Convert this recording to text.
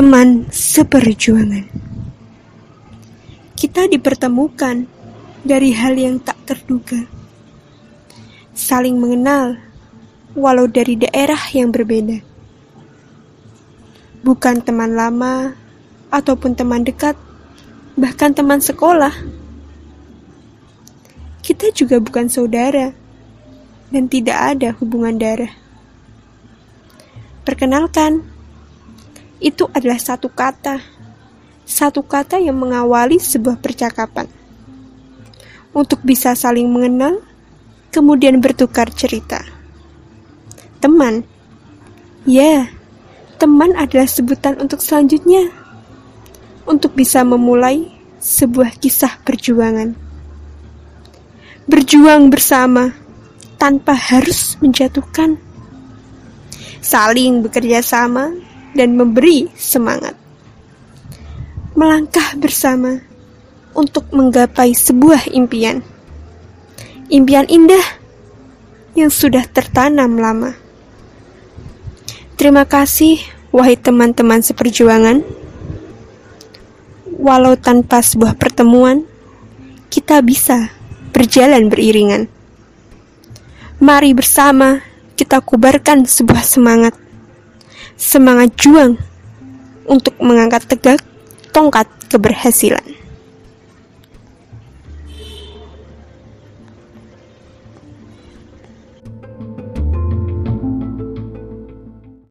teman seperjuangan. Kita dipertemukan dari hal yang tak terduga. Saling mengenal, walau dari daerah yang berbeda. Bukan teman lama ataupun teman dekat, bahkan teman sekolah. Kita juga bukan saudara dan tidak ada hubungan darah. Perkenalkan, itu adalah satu kata, satu kata yang mengawali sebuah percakapan. Untuk bisa saling mengenal, kemudian bertukar cerita. Teman, ya, teman adalah sebutan untuk selanjutnya, untuk bisa memulai sebuah kisah perjuangan. Berjuang bersama tanpa harus menjatuhkan, saling bekerja sama dan memberi semangat. Melangkah bersama untuk menggapai sebuah impian. Impian indah yang sudah tertanam lama. Terima kasih, wahai teman-teman seperjuangan. Walau tanpa sebuah pertemuan, kita bisa berjalan beriringan. Mari bersama kita kubarkan sebuah semangat semangat juang untuk mengangkat tegak tongkat keberhasilan.